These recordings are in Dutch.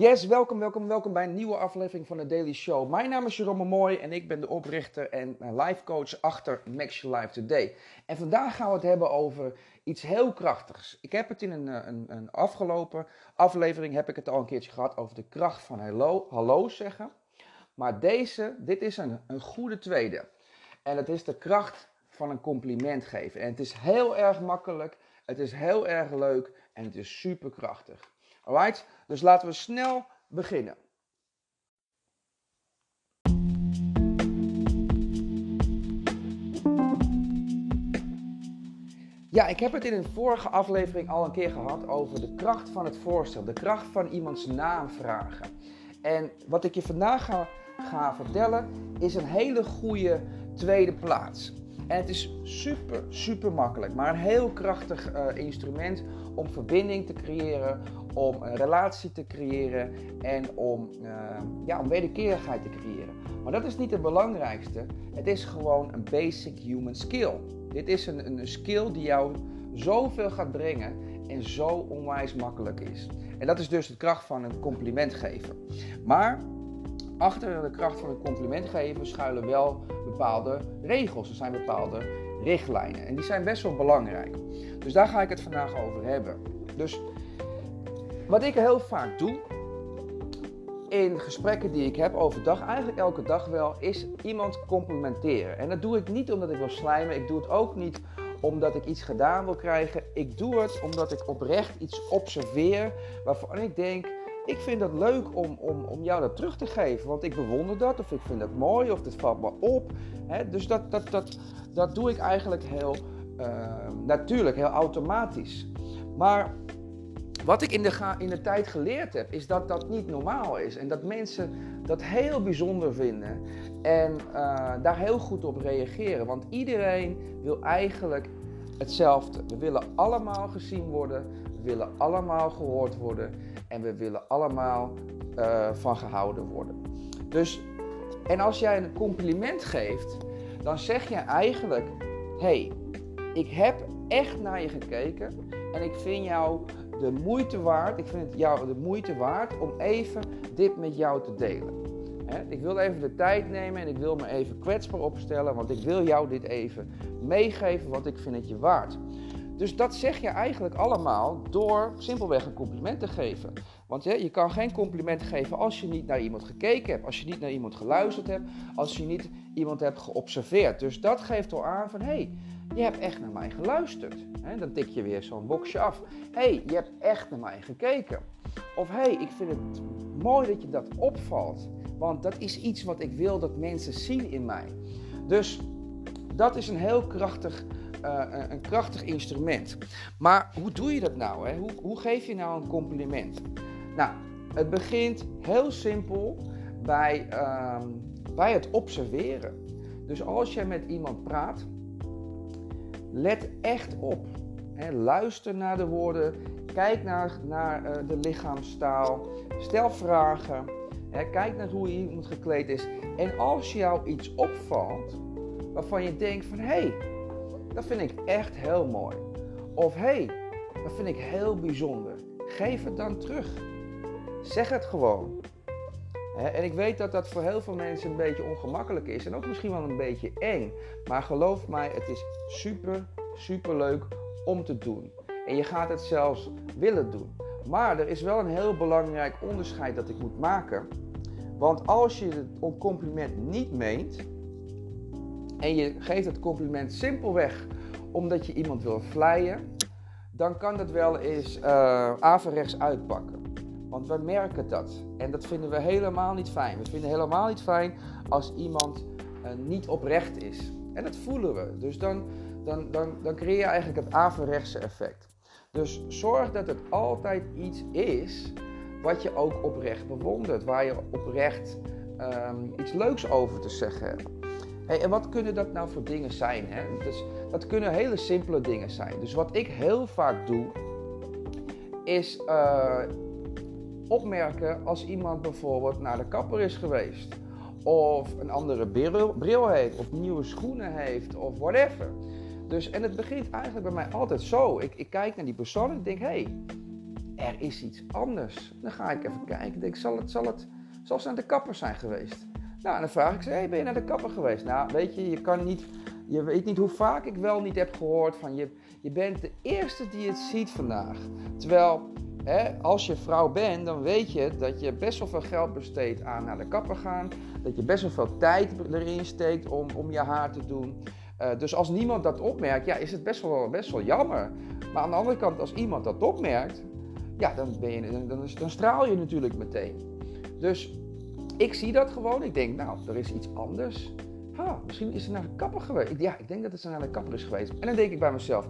Yes, welkom, welkom, welkom bij een nieuwe aflevering van de Daily Show. Mijn naam is Jerome Mooi en ik ben de oprichter en life coach achter Max Your Life Today. En vandaag gaan we het hebben over iets heel krachtigs. Ik heb het in een, eh, een, een afgelopen aflevering, heb ik het al een keertje gehad over de kracht van hallo, hallo zeggen. Maar deze, dit is een, een goede tweede. En het is de kracht van een compliment geven. En het is heel erg makkelijk, het is heel erg leuk en het is super krachtig. Alright, dus laten we snel beginnen. Ja, ik heb het in een vorige aflevering al een keer gehad over de kracht van het voorstel, de kracht van iemands naam vragen. En wat ik je vandaag ga, vertellen is een hele goede tweede plaats. En het is super, super makkelijk, maar een heel krachtig uh, instrument om verbinding te creëren, om een relatie te creëren en om, uh, ja, om wederkerigheid te creëren. Maar dat is niet het belangrijkste. Het is gewoon een basic human skill. Dit is een, een skill die jou zoveel gaat brengen en zo onwijs makkelijk is. En dat is dus de kracht van een compliment geven. Maar achter de kracht van een compliment geven schuilen wel bepaalde regels. Er zijn bepaalde richtlijnen. En die zijn best wel belangrijk. Dus daar ga ik het vandaag over hebben. Dus wat ik heel vaak doe in gesprekken die ik heb overdag, eigenlijk elke dag wel, is iemand complimenteren. En dat doe ik niet omdat ik wil slijmen. Ik doe het ook niet omdat ik iets gedaan wil krijgen. Ik doe het omdat ik oprecht iets observeer waarvan ik denk ik vind het leuk om, om, om jou dat terug te geven. Want ik bewonder dat, of ik vind het mooi, of het valt me op. dus dat, dat, dat, dat doe ik eigenlijk heel uh, natuurlijk, heel automatisch. Maar wat ik in de, in de tijd geleerd heb, is dat dat niet normaal is. En dat mensen dat heel bijzonder vinden. En uh, daar heel goed op reageren. Want iedereen wil eigenlijk hetzelfde. We willen allemaal gezien worden. We willen allemaal gehoord worden. En we willen allemaal uh, van gehouden worden. Dus, en als jij een compliment geeft, dan zeg je eigenlijk: hey, ik heb echt naar je gekeken en ik vind jou de moeite waard. Ik vind het jou de moeite waard om even dit met jou te delen. ik wil even de tijd nemen en ik wil me even kwetsbaar opstellen, want ik wil jou dit even meegeven, wat ik vind het je waard. Dus dat zeg je eigenlijk allemaal door simpelweg een compliment te geven. Want je kan geen compliment geven als je niet naar iemand gekeken hebt, als je niet naar iemand geluisterd hebt, als je niet iemand hebt geobserveerd. Dus dat geeft al aan van hé, hey, je hebt echt naar mij geluisterd. dan tik je weer zo'n boxje af. Hey, je hebt echt naar mij gekeken. Of hey, ik vind het mooi dat je dat opvalt. Want dat is iets wat ik wil dat mensen zien in mij. Dus dat is een heel krachtig uh, een krachtig instrument. Maar hoe doe je dat nou? Hè? Hoe, hoe geef je nou een compliment? Nou, het begint heel simpel bij, uh, bij het observeren. Dus als je met iemand praat, let echt op. Luister naar de woorden, kijk naar, naar uh, de lichaamstaal, stel vragen, kijk naar hoe iemand gekleed is. En als jou iets opvalt waarvan je denkt van hé, hey, dat vind ik echt heel mooi. Of hé, hey, dat vind ik heel bijzonder. Geef het dan terug. Zeg het gewoon. En ik weet dat dat voor heel veel mensen een beetje ongemakkelijk is en ook misschien wel een beetje eng. Maar geloof mij, het is super, super leuk om te doen. En je gaat het zelfs willen doen. Maar er is wel een heel belangrijk onderscheid dat ik moet maken. Want als je het compliment niet meent, en je geeft het compliment simpelweg omdat je iemand wil vleien, dan kan dat wel eens uh, averechts uitpakken. Want we merken dat. En dat vinden we helemaal niet fijn. We vinden helemaal niet fijn als iemand uh, niet oprecht is. En dat voelen we. Dus dan, dan, dan, dan creëer je eigenlijk het averechtse effect. Dus zorg dat het altijd iets is wat je ook oprecht bewondert. Waar je oprecht um, iets leuks over te zeggen hebt. Hey, en wat kunnen dat nou voor dingen zijn? Hè? Dus, dat kunnen hele simpele dingen zijn. Dus wat ik heel vaak doe, is uh, opmerken als iemand bijvoorbeeld naar de kapper is geweest. Of een andere bril, heeft, of nieuwe schoenen heeft, of whatever. Dus, en het begint eigenlijk bij mij altijd zo. Ik, ik kijk naar die persoon en denk, hé, hey, er is iets anders. Dan ga ik even kijken. Ik denk, zal het, zal het, zal ze naar de kapper zijn geweest? Nou, en dan vraag ik ze, hey, ben je naar de kapper geweest? Nou, weet je, je kan niet, je weet niet hoe vaak ik wel niet heb gehoord van je, je bent de eerste die het ziet vandaag. Terwijl, als je vrouw bent, dan weet je dat je best wel veel geld besteedt aan naar de kapper gaan. Dat je best wel veel tijd erin steekt om, om je haar te doen. Uh, dus als niemand dat opmerkt, ja, is het best wel, best wel jammer. Maar aan de andere kant, als iemand dat opmerkt, ja, dan, ben je, dan, dan straal je natuurlijk meteen. Dus ik zie dat gewoon. Ik denk, nou, er is iets anders. Ha, misschien is ze naar de kapper geweest. Ja, ik denk dat het naar de kapper is geweest. En dan denk ik bij mezelf,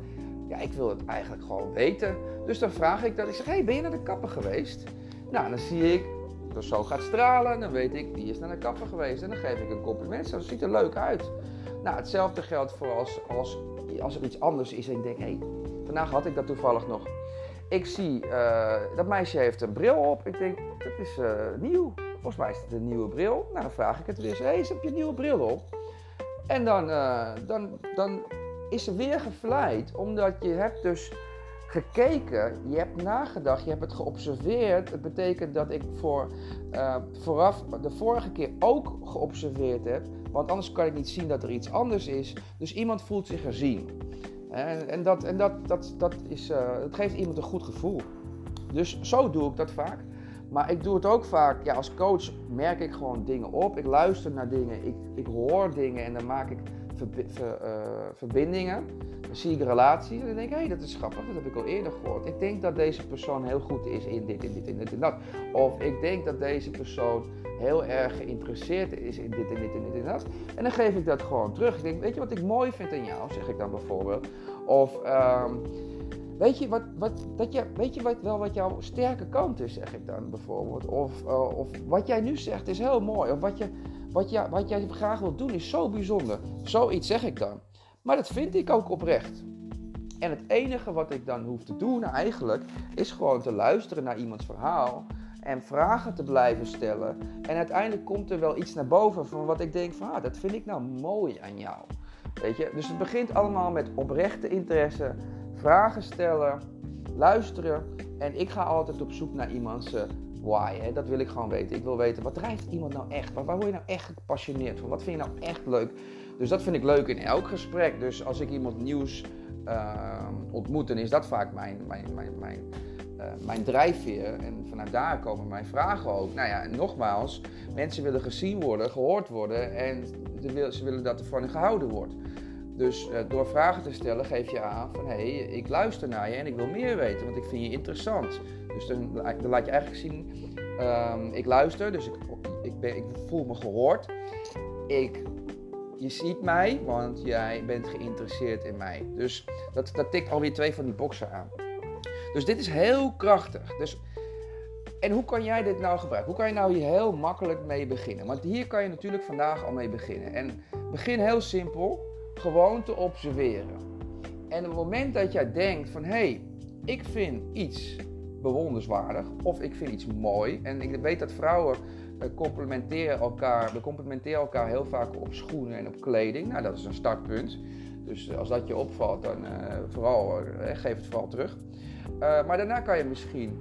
ja, ik wil het eigenlijk gewoon weten. Dus dan vraag ik dat. Ik zeg, hey, ben je naar de kapper geweest? Nou, dan zie ik, de persoon gaat stralen. Dan weet ik, die is naar de kapper geweest. En dan geef ik een compliment. Zo ziet er leuk uit. Nou, hetzelfde geldt voor als, als, als er iets anders is. En ik denk, hé, hey, vandaag had ik dat toevallig nog. Ik zie, uh, dat meisje heeft een bril op. Ik denk, dat is uh, nieuw. Volgens mij is het een nieuwe bril. Nou, dan vraag ik het weer eens. Hé, hey, heb je een nieuwe bril op? En dan, uh, dan, dan is ze weer gevleid. Omdat je hebt dus gekeken, je hebt nagedacht, je hebt het geobserveerd. Het betekent dat ik voor, uh, vooraf de vorige keer ook geobserveerd heb. Want anders kan ik niet zien dat er iets anders is. Dus iemand voelt zich gezien. En, en, dat, en dat, dat, dat, is, uh, dat geeft iemand een goed gevoel. Dus zo doe ik dat vaak. Maar ik doe het ook vaak, ja, als coach merk ik gewoon dingen op. Ik luister naar dingen, ik, ik hoor dingen en dan maak ik uh, verbindingen. Dan zie ik relaties en dan denk ik, hé, hey, dat is grappig, dat heb ik al eerder gehoord. Ik denk dat deze persoon heel goed is in dit, in dit, in dit en dat. Of ik denk dat deze persoon heel erg geïnteresseerd is in dit en dit en dit en dat. En dan geef ik dat gewoon terug. Ik denk, weet je wat ik mooi vind aan jou, zeg ik dan bijvoorbeeld. Of... Um, Weet je, wat, wat, dat je, weet je wat, wel wat jouw sterke kant is, zeg ik dan bijvoorbeeld? Of, uh, of wat jij nu zegt is heel mooi. Of wat, je, wat, wat jij graag wilt doen is zo bijzonder. Zoiets zeg ik dan. Maar dat vind ik ook oprecht. En het enige wat ik dan hoef te doen eigenlijk, is gewoon te luisteren naar iemands verhaal. En vragen te blijven stellen. En uiteindelijk komt er wel iets naar boven van wat ik denk van, ah, dat vind ik nou mooi aan jou. Weet je? Dus het begint allemaal met oprechte interesse vragen stellen, luisteren. En ik ga altijd op zoek naar iemands uh, why. Hè? Dat wil ik gewoon weten. Ik wil weten, wat drijft iemand nou echt? Waar, waar word je nou echt gepassioneerd van? Wat vind je nou echt leuk? Dus dat vind ik leuk in elk gesprek. Dus als ik iemand nieuws uh, ontmoet, dan is dat vaak mijn, mijn, mijn, mijn, uh, mijn drijfveer. En vanuit daar komen mijn vragen ook. Nou ja, en nogmaals, mensen willen gezien worden, gehoord worden en ze willen dat er van gehouden wordt. Dus uh, door vragen te stellen geef je aan van hé, hey, ik luister naar je en ik wil meer weten, want ik vind je interessant. Dus dan, dan laat je eigenlijk zien, um, ik luister, dus ik, ik, ben, ik voel me gehoord. Ik, je ziet mij, want jij bent geïnteresseerd in mij. Dus dat, dat tikt alweer twee van die boxen aan. Dus dit is heel krachtig. Dus, en hoe kan jij dit nou gebruiken? Hoe kan je nou hier heel makkelijk mee beginnen? Want hier kan je natuurlijk vandaag al mee beginnen. En begin heel simpel gewoon te observeren. En het moment dat jij denkt van hé, hey, ik vind iets bewonderswaardig of ik vind iets mooi. En ik weet dat vrouwen uh, complementeren elkaar, we complementeren elkaar heel vaak op schoenen en op kleding. Nou, dat is een startpunt. Dus eh, als dat je opvalt, dan uh, vooral, geef het vooral terug. maar daarna kan je misschien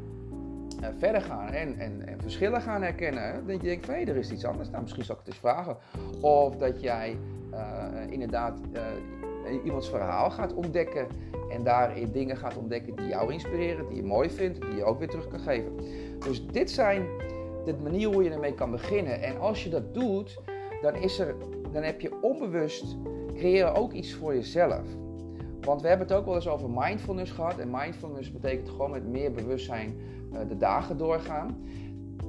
verder gaan en, en, en, verschillen gaan herkennen. Dat je denkt hé, er is iets anders. Nou, misschien zal ik het eens vragen. Of dat jij uh, inderdaad uh, iemands verhaal gaat ontdekken. En daarin dingen gaat ontdekken die jou inspireren, die je mooi vindt, die je ook weer terug kan geven. Dus dit zijn de manier hoe je ermee kan beginnen. En als je dat doet, dan, is er, dan heb je onbewust creëren ook iets voor jezelf. Want we hebben het ook wel eens over mindfulness gehad. En mindfulness betekent gewoon met meer bewustzijn uh, de dagen doorgaan.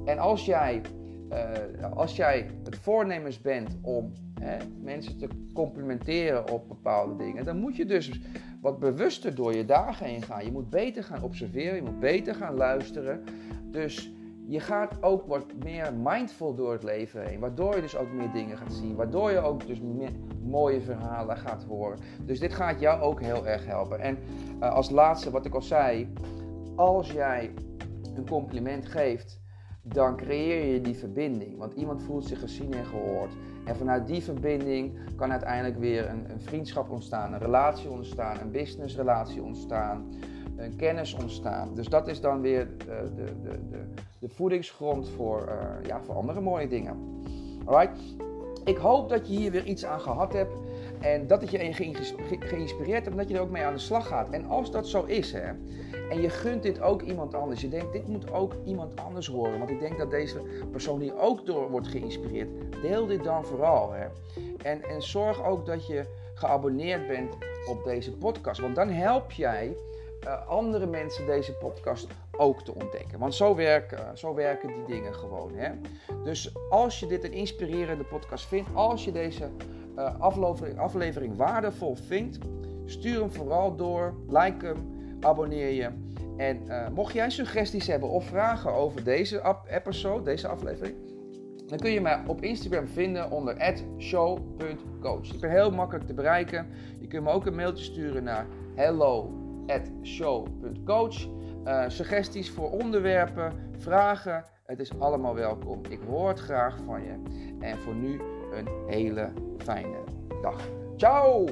En als jij, uh, als jij het voornemens bent om hè, mensen te complimenteren op bepaalde dingen, dan moet je dus wat bewuster door je dagen heen gaan. Je moet beter gaan observeren, je moet beter gaan luisteren. Dus je gaat ook wat meer mindful door het leven heen, waardoor je dus ook meer dingen gaat zien, waardoor je ook dus meer mooie verhalen gaat horen. Dus dit gaat jou ook heel erg helpen. En uh, als laatste wat ik al zei, als jij een compliment geeft, dan creëer je die verbinding. Want iemand voelt zich gezien en gehoord. En vanuit die verbinding kan uiteindelijk weer een, een vriendschap ontstaan, een relatie ontstaan, een businessrelatie ontstaan. een kennis ontstaan. Dus dat is dan weer de, de, de, de, de voedingsgrond voor, ja, voor andere mooie dingen. Alright? Ik hoop dat je hier weer iets aan gehad hebt. En dat het je geïnspireerd hebt en dat je er ook mee aan de slag gaat. En als dat zo is, hè, en je gunt dit ook iemand anders. Je denkt, dit moet ook iemand anders horen. Want ik denk dat deze persoon hier ook door wordt geïnspireerd. Deel dit dan vooral. Hè. En, en zorg ook dat je geabonneerd bent op deze podcast. Want dan help jij uh, andere mensen deze podcast ook te ontdekken. Want zo werken, zo werken die dingen gewoon. Hè? Dus als je dit een inspirerende podcast vindt, als je deze uh, aflevering, aflevering waardevol vindt, stuur hem vooral door, like hem, abonneer je. En mocht jij suggesties hebben of vragen over deze episode, deze aflevering, dan kun je mij op Instagram vinden onder show.coach. Ik ben heel makkelijk te bereiken. Je kunt me ook een mailtje sturen naar show.coach. Eh, suggesties voor onderwerpen, vragen, het is allemaal welkom. Ik hoor het graag van je. En voor nu een hele fijne dag. Ciao!